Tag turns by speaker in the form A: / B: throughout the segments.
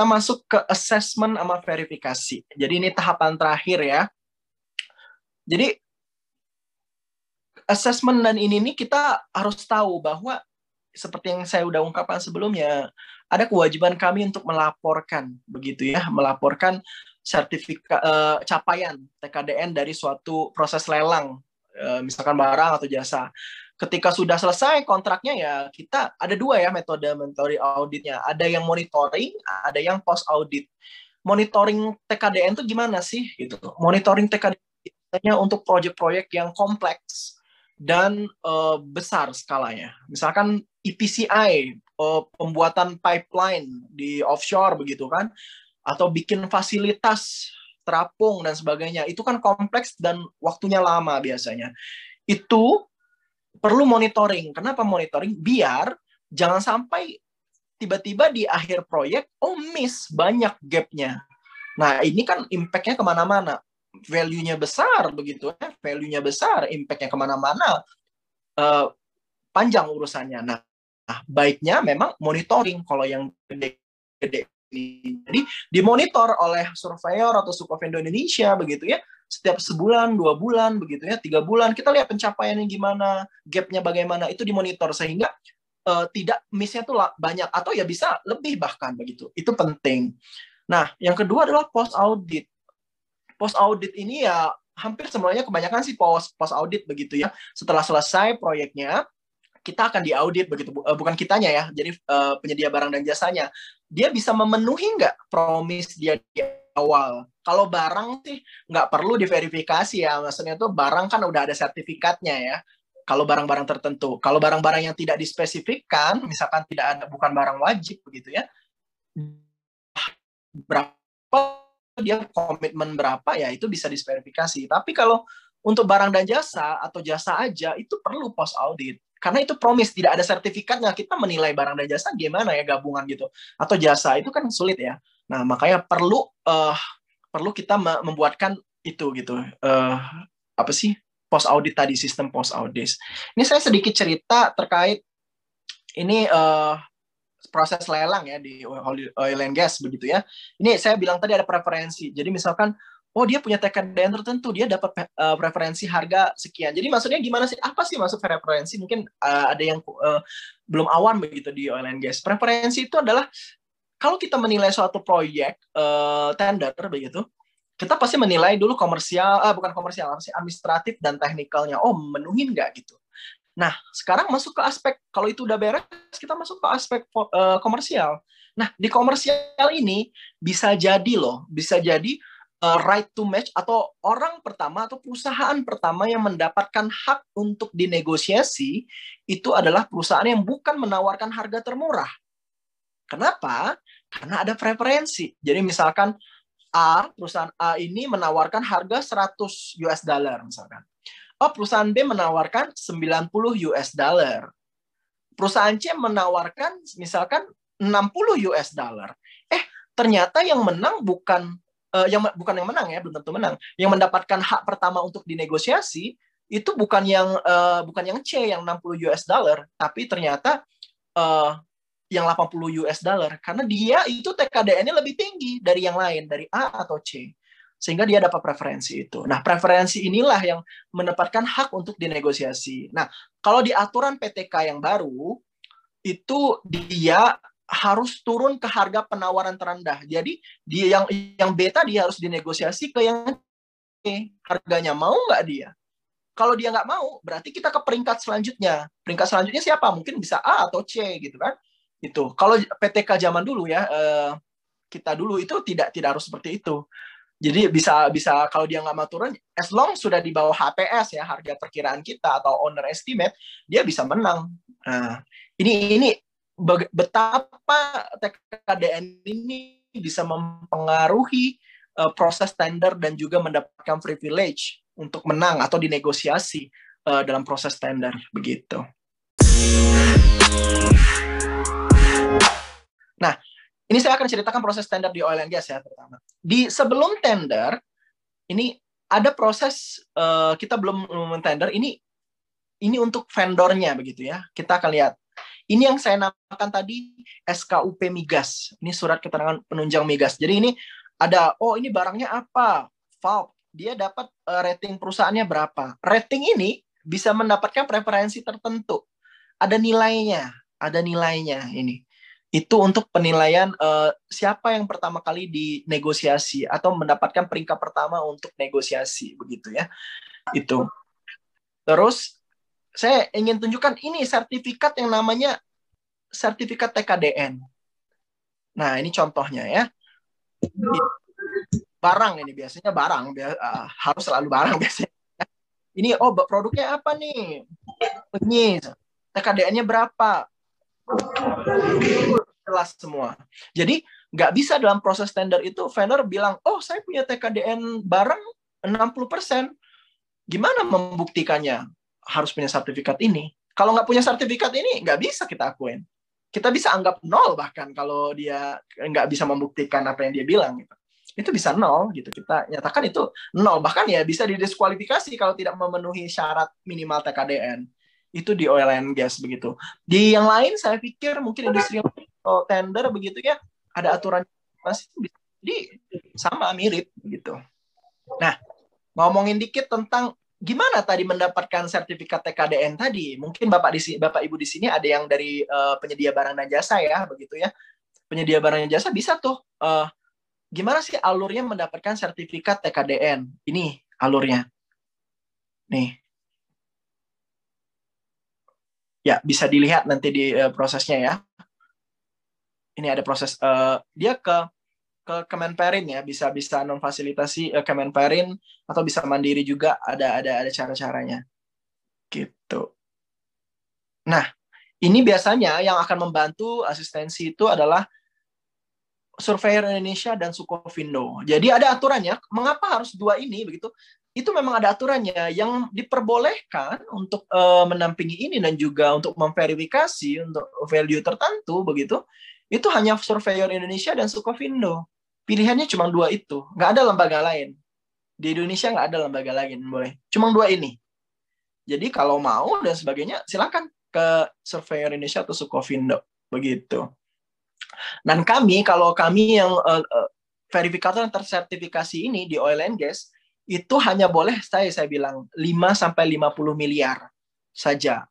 A: kita masuk ke assessment sama verifikasi. Jadi ini tahapan terakhir ya. Jadi assessment dan ini nih kita harus tahu bahwa seperti yang saya udah ungkapkan sebelumnya, ada kewajiban kami untuk melaporkan begitu ya, melaporkan sertifikat uh, capaian TKDN dari suatu proses lelang, misalkan barang atau jasa. Ketika sudah selesai kontraknya ya kita ada dua ya metode metode auditnya, ada yang monitoring, ada yang post audit. Monitoring TKDN itu gimana sih gitu? Monitoring TKDN untuk proyek-proyek yang kompleks dan uh, besar skalanya. Misalkan EPCI, uh, pembuatan pipeline di offshore begitu kan, atau bikin fasilitas terapung dan sebagainya. Itu kan kompleks dan waktunya lama biasanya. Itu perlu monitoring. Kenapa monitoring? Biar jangan sampai tiba-tiba di akhir proyek, oh miss, banyak gapnya. Nah, ini kan impact-nya ke mana-mana value-nya besar begitu ya, value-nya besar, impact-nya ke mana-mana, uh, panjang urusannya. Nah, nah, baiknya memang monitoring kalau yang gede-gede. Jadi dimonitor oleh surveyor atau Sukofendo Indonesia begitu ya, setiap sebulan, dua bulan begitu ya, tiga bulan kita lihat pencapaiannya gimana, gap-nya bagaimana, itu dimonitor sehingga uh, tidak miss-nya tuh banyak atau ya bisa lebih bahkan begitu. Itu penting. Nah, yang kedua adalah post audit post audit ini ya hampir semuanya kebanyakan sih post post audit begitu ya. Setelah selesai proyeknya, kita akan diaudit begitu uh, bukan kitanya ya jadi uh, penyedia barang dan jasanya dia bisa memenuhi nggak promise dia di awal? Kalau barang sih nggak perlu diverifikasi ya. Maksudnya tuh barang kan udah ada sertifikatnya ya. Kalau barang-barang tertentu. Kalau barang-barang yang tidak dispesifikkan misalkan tidak ada bukan barang wajib begitu ya berapa dia komitmen berapa ya itu bisa diverifikasi. Tapi kalau untuk barang dan jasa atau jasa aja itu perlu post audit karena itu promise tidak ada sertifikatnya. Kita menilai barang dan jasa gimana ya gabungan gitu. Atau jasa itu kan sulit ya. Nah makanya perlu uh, perlu kita membuatkan itu gitu. Uh, apa sih? Post audit tadi sistem post audit. Ini saya sedikit cerita terkait ini uh, proses lelang ya di oil and gas begitu ya. Ini saya bilang tadi ada preferensi. Jadi misalkan oh dia punya TKDN tertentu, dia dapat uh, preferensi harga sekian. Jadi maksudnya gimana sih? Apa sih maksud preferensi? Mungkin uh, ada yang uh, belum awam begitu di oil and gas. Preferensi itu adalah kalau kita menilai suatu proyek uh, tender begitu, kita pasti menilai dulu komersial, uh, bukan komersial, sih administratif dan teknikalnya. Oh, menuhin nggak gitu. Nah, sekarang masuk ke aspek kalau itu udah beres, kita masuk ke aspek uh, komersial. Nah, di komersial ini bisa jadi loh, bisa jadi uh, right to match atau orang pertama atau perusahaan pertama yang mendapatkan hak untuk dinegosiasi itu adalah perusahaan yang bukan menawarkan harga termurah. Kenapa? Karena ada preferensi. Jadi misalkan A, perusahaan A ini menawarkan harga 100 US dollar misalkan oh perusahaan B menawarkan 90 US dollar. Perusahaan C menawarkan misalkan 60 US dollar. Eh, ternyata yang menang bukan uh, yang bukan yang menang ya, belum tentu menang. Yang mendapatkan hak pertama untuk dinegosiasi itu bukan yang uh, bukan yang C yang 60 US dollar, tapi ternyata uh, yang 80 US dollar karena dia itu TKDN-nya lebih tinggi dari yang lain, dari A atau C sehingga dia dapat preferensi itu. Nah, preferensi inilah yang mendapatkan hak untuk dinegosiasi. Nah, kalau di aturan PTK yang baru itu dia harus turun ke harga penawaran terendah. Jadi dia yang yang beta dia harus dinegosiasi ke yang C. Harganya mau nggak dia? Kalau dia nggak mau, berarti kita ke peringkat selanjutnya. Peringkat selanjutnya siapa? Mungkin bisa A atau C gitu kan? Itu. Kalau PTK zaman dulu ya, eh, kita dulu itu tidak tidak harus seperti itu. Jadi bisa bisa kalau dia nggak mau turun, as long sudah di bawah HPS ya harga perkiraan kita atau owner estimate, dia bisa menang. Nah, ini ini betapa TKDN ini bisa mempengaruhi uh, proses tender dan juga mendapatkan privilege untuk menang atau dinegosiasi uh, dalam proses tender begitu. Nah, ini saya akan ceritakan proses tender di oil and gas ya pertama. Di sebelum tender ini ada proses uh, kita belum tender ini ini untuk vendornya begitu ya. Kita akan lihat. Ini yang saya namakan tadi SKUP migas. Ini surat keterangan penunjang migas. Jadi ini ada oh ini barangnya apa? Valve. Dia dapat uh, rating perusahaannya berapa? Rating ini bisa mendapatkan preferensi tertentu. Ada nilainya, ada nilainya ini. Itu untuk penilaian uh, siapa yang pertama kali dinegosiasi atau mendapatkan peringkat pertama untuk negosiasi begitu ya. Itu. Terus saya ingin tunjukkan ini sertifikat yang namanya sertifikat TKDN. Nah, ini contohnya ya. Barang ini biasanya barang uh, harus selalu barang biasanya. Ini oh produknya apa nih? Ini TKDN-nya berapa? Jelas semua. Jadi nggak bisa dalam proses tender itu vendor bilang, oh saya punya TKDN barang 60%. Gimana membuktikannya? Harus punya sertifikat ini. Kalau nggak punya sertifikat ini, nggak bisa kita akuin. Kita bisa anggap nol bahkan kalau dia nggak bisa membuktikan apa yang dia bilang. Gitu. Itu bisa nol gitu. Kita nyatakan itu nol. Bahkan ya bisa didiskualifikasi kalau tidak memenuhi syarat minimal TKDN. Itu di oil and gas begitu. Di yang lain saya pikir mungkin industri atau tender begitu ya ada aturan masih jadi sama mirip gitu. Nah, ngomongin dikit tentang gimana tadi mendapatkan sertifikat TKDN tadi? Mungkin Bapak di Bapak Ibu di sini ada yang dari uh, penyedia barang dan jasa ya, begitu ya. Penyedia barang dan jasa bisa tuh uh, gimana sih alurnya mendapatkan sertifikat TKDN? Ini alurnya. Nih. Ya, bisa dilihat nanti di uh, prosesnya ya. Ini ada proses uh, dia ke ke Kemenperin ya bisa bisa non fasilitasi uh, Kemenperin atau bisa mandiri juga ada ada ada cara caranya gitu. Nah ini biasanya yang akan membantu asistensi itu adalah Surveyor Indonesia dan Sukovindo. Jadi ada aturannya. Mengapa harus dua ini begitu? Itu memang ada aturannya yang diperbolehkan untuk uh, menampingi ini dan juga untuk memverifikasi untuk value tertentu begitu. Itu hanya Surveyor Indonesia dan Sukovindo. Pilihannya cuma dua itu, nggak ada lembaga lain. Di Indonesia nggak ada lembaga lain, boleh. Cuma dua ini. Jadi kalau mau dan sebagainya, silakan ke Surveyor Indonesia atau Sukovindo, begitu. Dan kami, kalau kami yang uh, uh, verifikator yang tersertifikasi ini di oil and gas, itu hanya boleh saya saya bilang 5 sampai 50 miliar saja.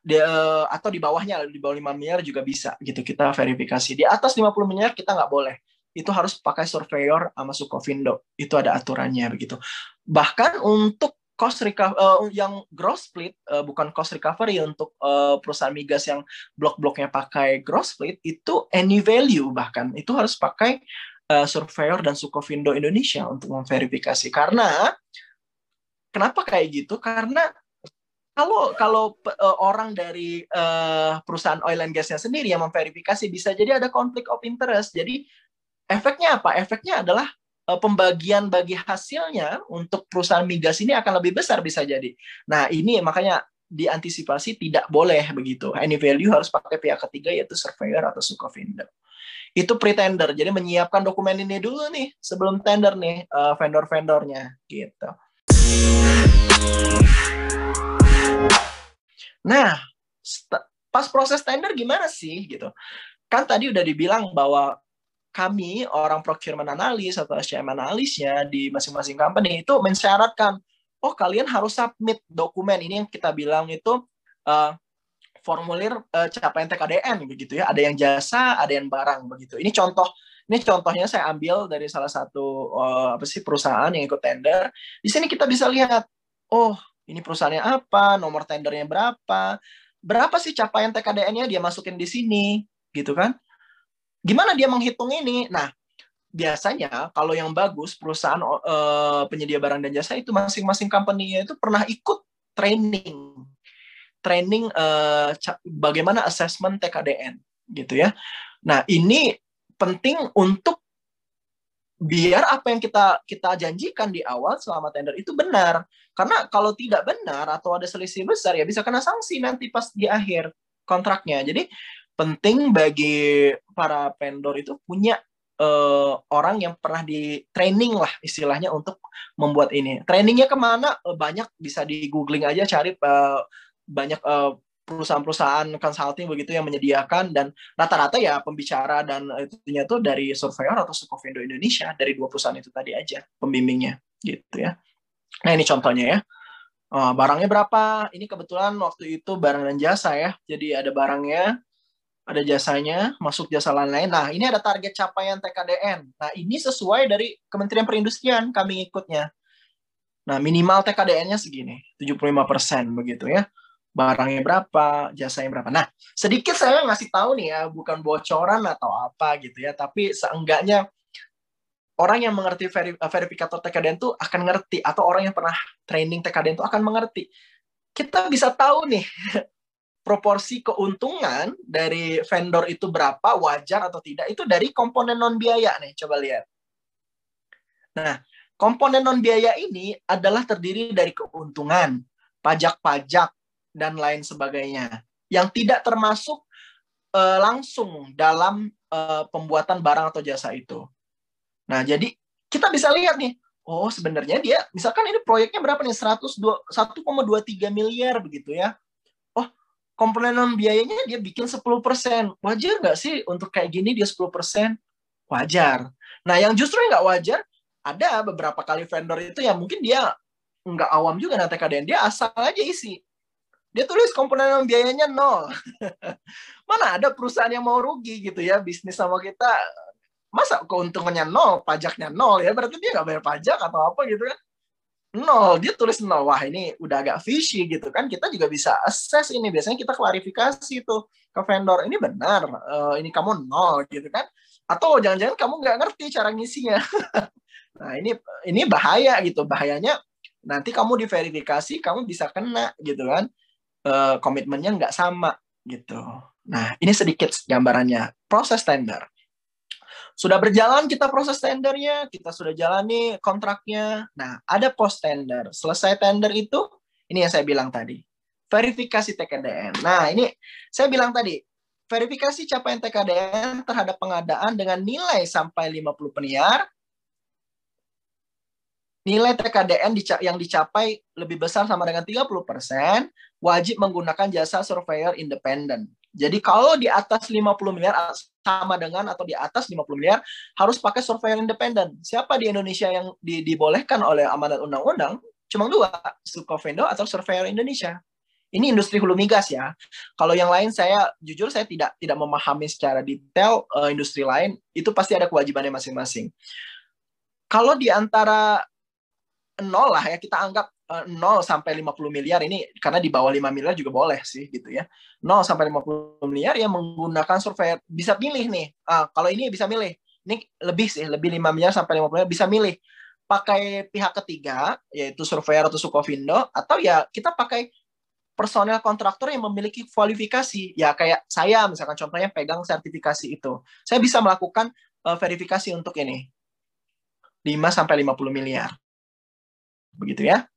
A: Di, uh, atau di bawahnya di bawah 5 miliar juga bisa gitu kita verifikasi. Di atas 50 miliar kita nggak boleh itu harus pakai surveyor sama Sukovindo. Itu ada aturannya begitu. Bahkan untuk cost recovery uh, yang gross split uh, bukan cost recovery untuk uh, perusahaan migas yang blok-bloknya pakai gross split itu any value bahkan itu harus pakai uh, surveyor dan Sukovindo Indonesia untuk memverifikasi karena kenapa kayak gitu karena kalau kalau uh, orang dari uh, perusahaan oil and gasnya sendiri yang memverifikasi bisa jadi ada konflik of interest jadi Efeknya apa? Efeknya adalah uh, pembagian bagi hasilnya untuk perusahaan migas ini akan lebih besar bisa jadi. Nah, ini makanya diantisipasi tidak boleh begitu. Any value harus pakai pihak ketiga yaitu surveyor atau sukovendor. Itu pretender. Jadi menyiapkan dokumen ini dulu nih sebelum tender nih uh, vendor-vendornya gitu. Nah, pas proses tender gimana sih gitu? Kan tadi udah dibilang bahwa kami orang procurement analis atau SCM analisnya di masing-masing company itu mensyaratkan oh kalian harus submit dokumen. Ini yang kita bilang itu uh, formulir uh, capaian TKDN begitu ya. Ada yang jasa ada yang barang begitu. Ini contoh ini contohnya saya ambil dari salah satu uh, apa sih perusahaan yang ikut tender. Di sini kita bisa lihat oh ini perusahaannya apa nomor tendernya berapa berapa sih capaian TKDN-nya dia masukin di sini gitu kan Gimana dia menghitung ini? Nah, biasanya kalau yang bagus perusahaan uh, penyedia barang dan jasa itu masing-masing company itu pernah ikut training training uh, bagaimana assessment TKDN gitu ya. Nah, ini penting untuk biar apa yang kita kita janjikan di awal selama tender itu benar. Karena kalau tidak benar atau ada selisih besar ya bisa kena sanksi nanti pas di akhir kontraknya. Jadi penting bagi para vendor itu punya uh, orang yang pernah di training lah istilahnya untuk membuat ini. Trainingnya ke mana? Uh, banyak bisa di googling aja cari uh, banyak uh, perusahaan-perusahaan consulting begitu yang menyediakan dan rata-rata ya pembicara dan itunya tuh dari surveyor atau Sukovindo Indonesia dari dua perusahaan itu tadi aja pembimbingnya gitu ya. Nah ini contohnya ya. Barangnya berapa? Ini kebetulan waktu itu barang dan jasa ya. Jadi ada barangnya, ada jasanya, masuk jasa lain-lain. Nah, ini ada target capaian TKDN. Nah, ini sesuai dari Kementerian Perindustrian kami ikutnya. Nah, minimal TKDN-nya segini, 75% begitu ya. Barangnya berapa, jasanya berapa. Nah, sedikit saya ngasih tahu nih ya, bukan bocoran atau apa gitu ya, tapi seenggaknya orang yang mengerti eh, verifikator TKDN itu akan ngerti atau orang yang pernah training TKDN itu akan mengerti. Kita bisa tahu nih proporsi keuntungan dari vendor itu berapa wajar atau tidak itu dari komponen non biaya nih coba lihat. Nah, komponen non biaya ini adalah terdiri dari keuntungan, pajak-pajak dan lain sebagainya yang tidak termasuk uh, langsung dalam uh, pembuatan barang atau jasa itu. Nah, jadi kita bisa lihat nih, oh sebenarnya dia, misalkan ini proyeknya berapa nih? 1,23 miliar begitu ya. Komponen biayanya dia bikin 10%. Wajar nggak sih untuk kayak gini dia 10%? Wajar. Nah, yang justru nggak wajar, ada beberapa kali vendor itu yang mungkin dia nggak awam juga nanti TKDN. Dia asal aja isi. Dia tulis komponen biayanya nol. Mana ada perusahaan yang mau rugi gitu ya, bisnis sama kita masa keuntungannya nol, pajaknya nol ya berarti dia nggak bayar pajak atau apa gitu kan? Nol, dia tulis nol. Wah ini udah agak fishy gitu kan? Kita juga bisa assess ini. Biasanya kita klarifikasi tuh ke vendor. Ini benar, uh, ini kamu nol gitu kan? Atau jangan-jangan kamu nggak ngerti cara ngisinya. nah ini ini bahaya gitu. Bahayanya nanti kamu diverifikasi, kamu bisa kena gitu kan? Uh, komitmennya nggak sama gitu. Nah ini sedikit gambarannya proses tender. Sudah berjalan kita proses tendernya, kita sudah jalani kontraknya. Nah, ada post tender. Selesai tender itu, ini yang saya bilang tadi. Verifikasi TKDN. Nah, ini saya bilang tadi, verifikasi capaian TKDN terhadap pengadaan dengan nilai sampai 50 peniar, nilai TKDN yang dicapai lebih besar sama dengan 30%, wajib menggunakan jasa surveyor independen. Jadi kalau di atas 50 miliar sama dengan atau di atas 50 miliar harus pakai surveyor independen. Siapa di Indonesia yang di, dibolehkan oleh amanat undang-undang? Cuma dua, Sukovendo atau surveyor Indonesia. Ini industri hulu migas ya. Kalau yang lain saya jujur saya tidak tidak memahami secara detail uh, industri lain itu pasti ada kewajibannya masing-masing. Kalau di antara nol lah ya kita anggap 0 eh, sampai 50 miliar ini karena di bawah 5 miliar juga boleh sih gitu ya. 0 sampai 50 miliar yang menggunakan surveyor bisa pilih nih. Ah, kalau ini bisa milih. Ini lebih sih, lebih 5 miliar sampai 50 miliar bisa milih pakai pihak ketiga yaitu surveyor atau Sukovindo atau ya kita pakai personel kontraktor yang memiliki kualifikasi. Ya kayak saya misalkan contohnya pegang sertifikasi itu. Saya bisa melakukan uh, verifikasi untuk ini. 5 sampai 50 miliar. Begitu ya.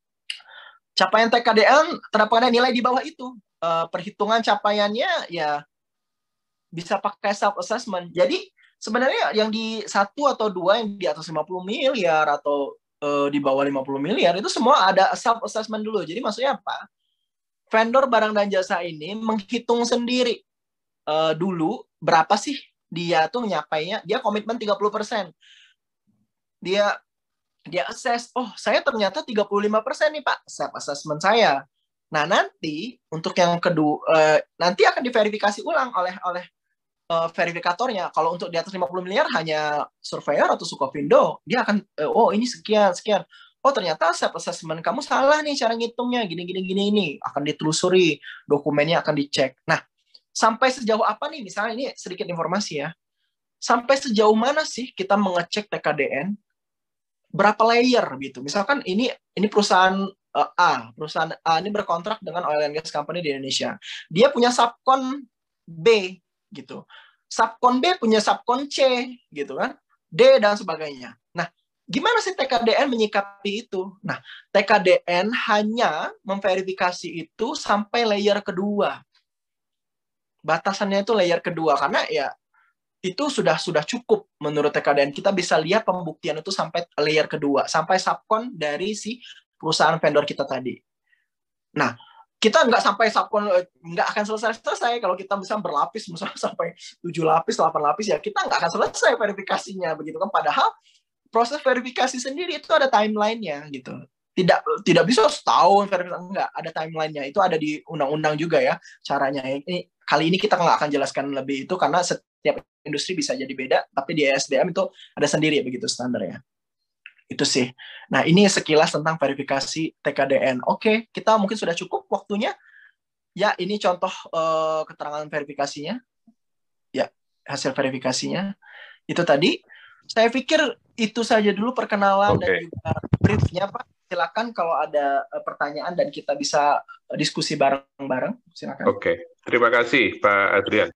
A: Capaian TKDN terdapat nilai di bawah itu. Uh, perhitungan capaiannya ya bisa pakai self assessment. Jadi sebenarnya yang di satu atau dua yang di atas 50 miliar atau uh, di bawah 50 miliar itu semua ada self assessment dulu. Jadi maksudnya apa? Vendor barang dan jasa ini menghitung sendiri uh, dulu berapa sih dia tuh nyapainya, dia komitmen 30%. Dia dia assess, oh saya ternyata 35% nih Pak, self assessment saya. Nah, nanti untuk yang kedua uh, nanti akan diverifikasi ulang oleh oleh uh, verifikatornya. Kalau untuk di atas 50 miliar hanya surveyor atau Sukovindo, dia akan uh, oh ini sekian sekian. Oh ternyata self assessment kamu salah nih cara ngitungnya gini gini gini ini akan ditelusuri dokumennya akan dicek. Nah sampai sejauh apa nih misalnya ini sedikit informasi ya sampai sejauh mana sih kita mengecek TKDN berapa layer gitu. Misalkan ini ini perusahaan uh, A, perusahaan A ini berkontrak dengan oil and gas company di Indonesia. Dia punya subkon B gitu. Subkon B punya subkon C gitu kan. D dan sebagainya. Nah, gimana sih TKDN menyikapi itu? Nah, TKDN hanya memverifikasi itu sampai layer kedua. Batasannya itu layer kedua karena ya itu sudah sudah cukup menurut TKDN. Kita bisa lihat pembuktian itu sampai layer kedua, sampai subkon dari si perusahaan vendor kita tadi. Nah, kita nggak sampai subkon nggak akan selesai selesai kalau kita bisa berlapis misalnya sampai tujuh lapis delapan lapis ya kita nggak akan selesai verifikasinya begitu kan padahal proses verifikasi sendiri itu ada timelinenya gitu tidak tidak bisa setahun verifikasi enggak ada timelinenya itu ada di undang-undang juga ya caranya ini kali ini kita nggak akan jelaskan lebih itu karena setiap industri bisa jadi beda tapi di SDM itu ada sendiri begitu standarnya itu sih. Nah, ini sekilas tentang verifikasi TKDN. Oke, kita mungkin sudah cukup waktunya. Ya, ini contoh uh, keterangan verifikasinya. Ya, hasil verifikasinya. Itu tadi. Saya pikir itu saja dulu perkenalan okay. dan juga briefnya, Pak. Silakan kalau ada uh, pertanyaan dan kita bisa diskusi bareng-bareng. Silakan.
B: Oke, okay. Terima kasih Pak Adrian.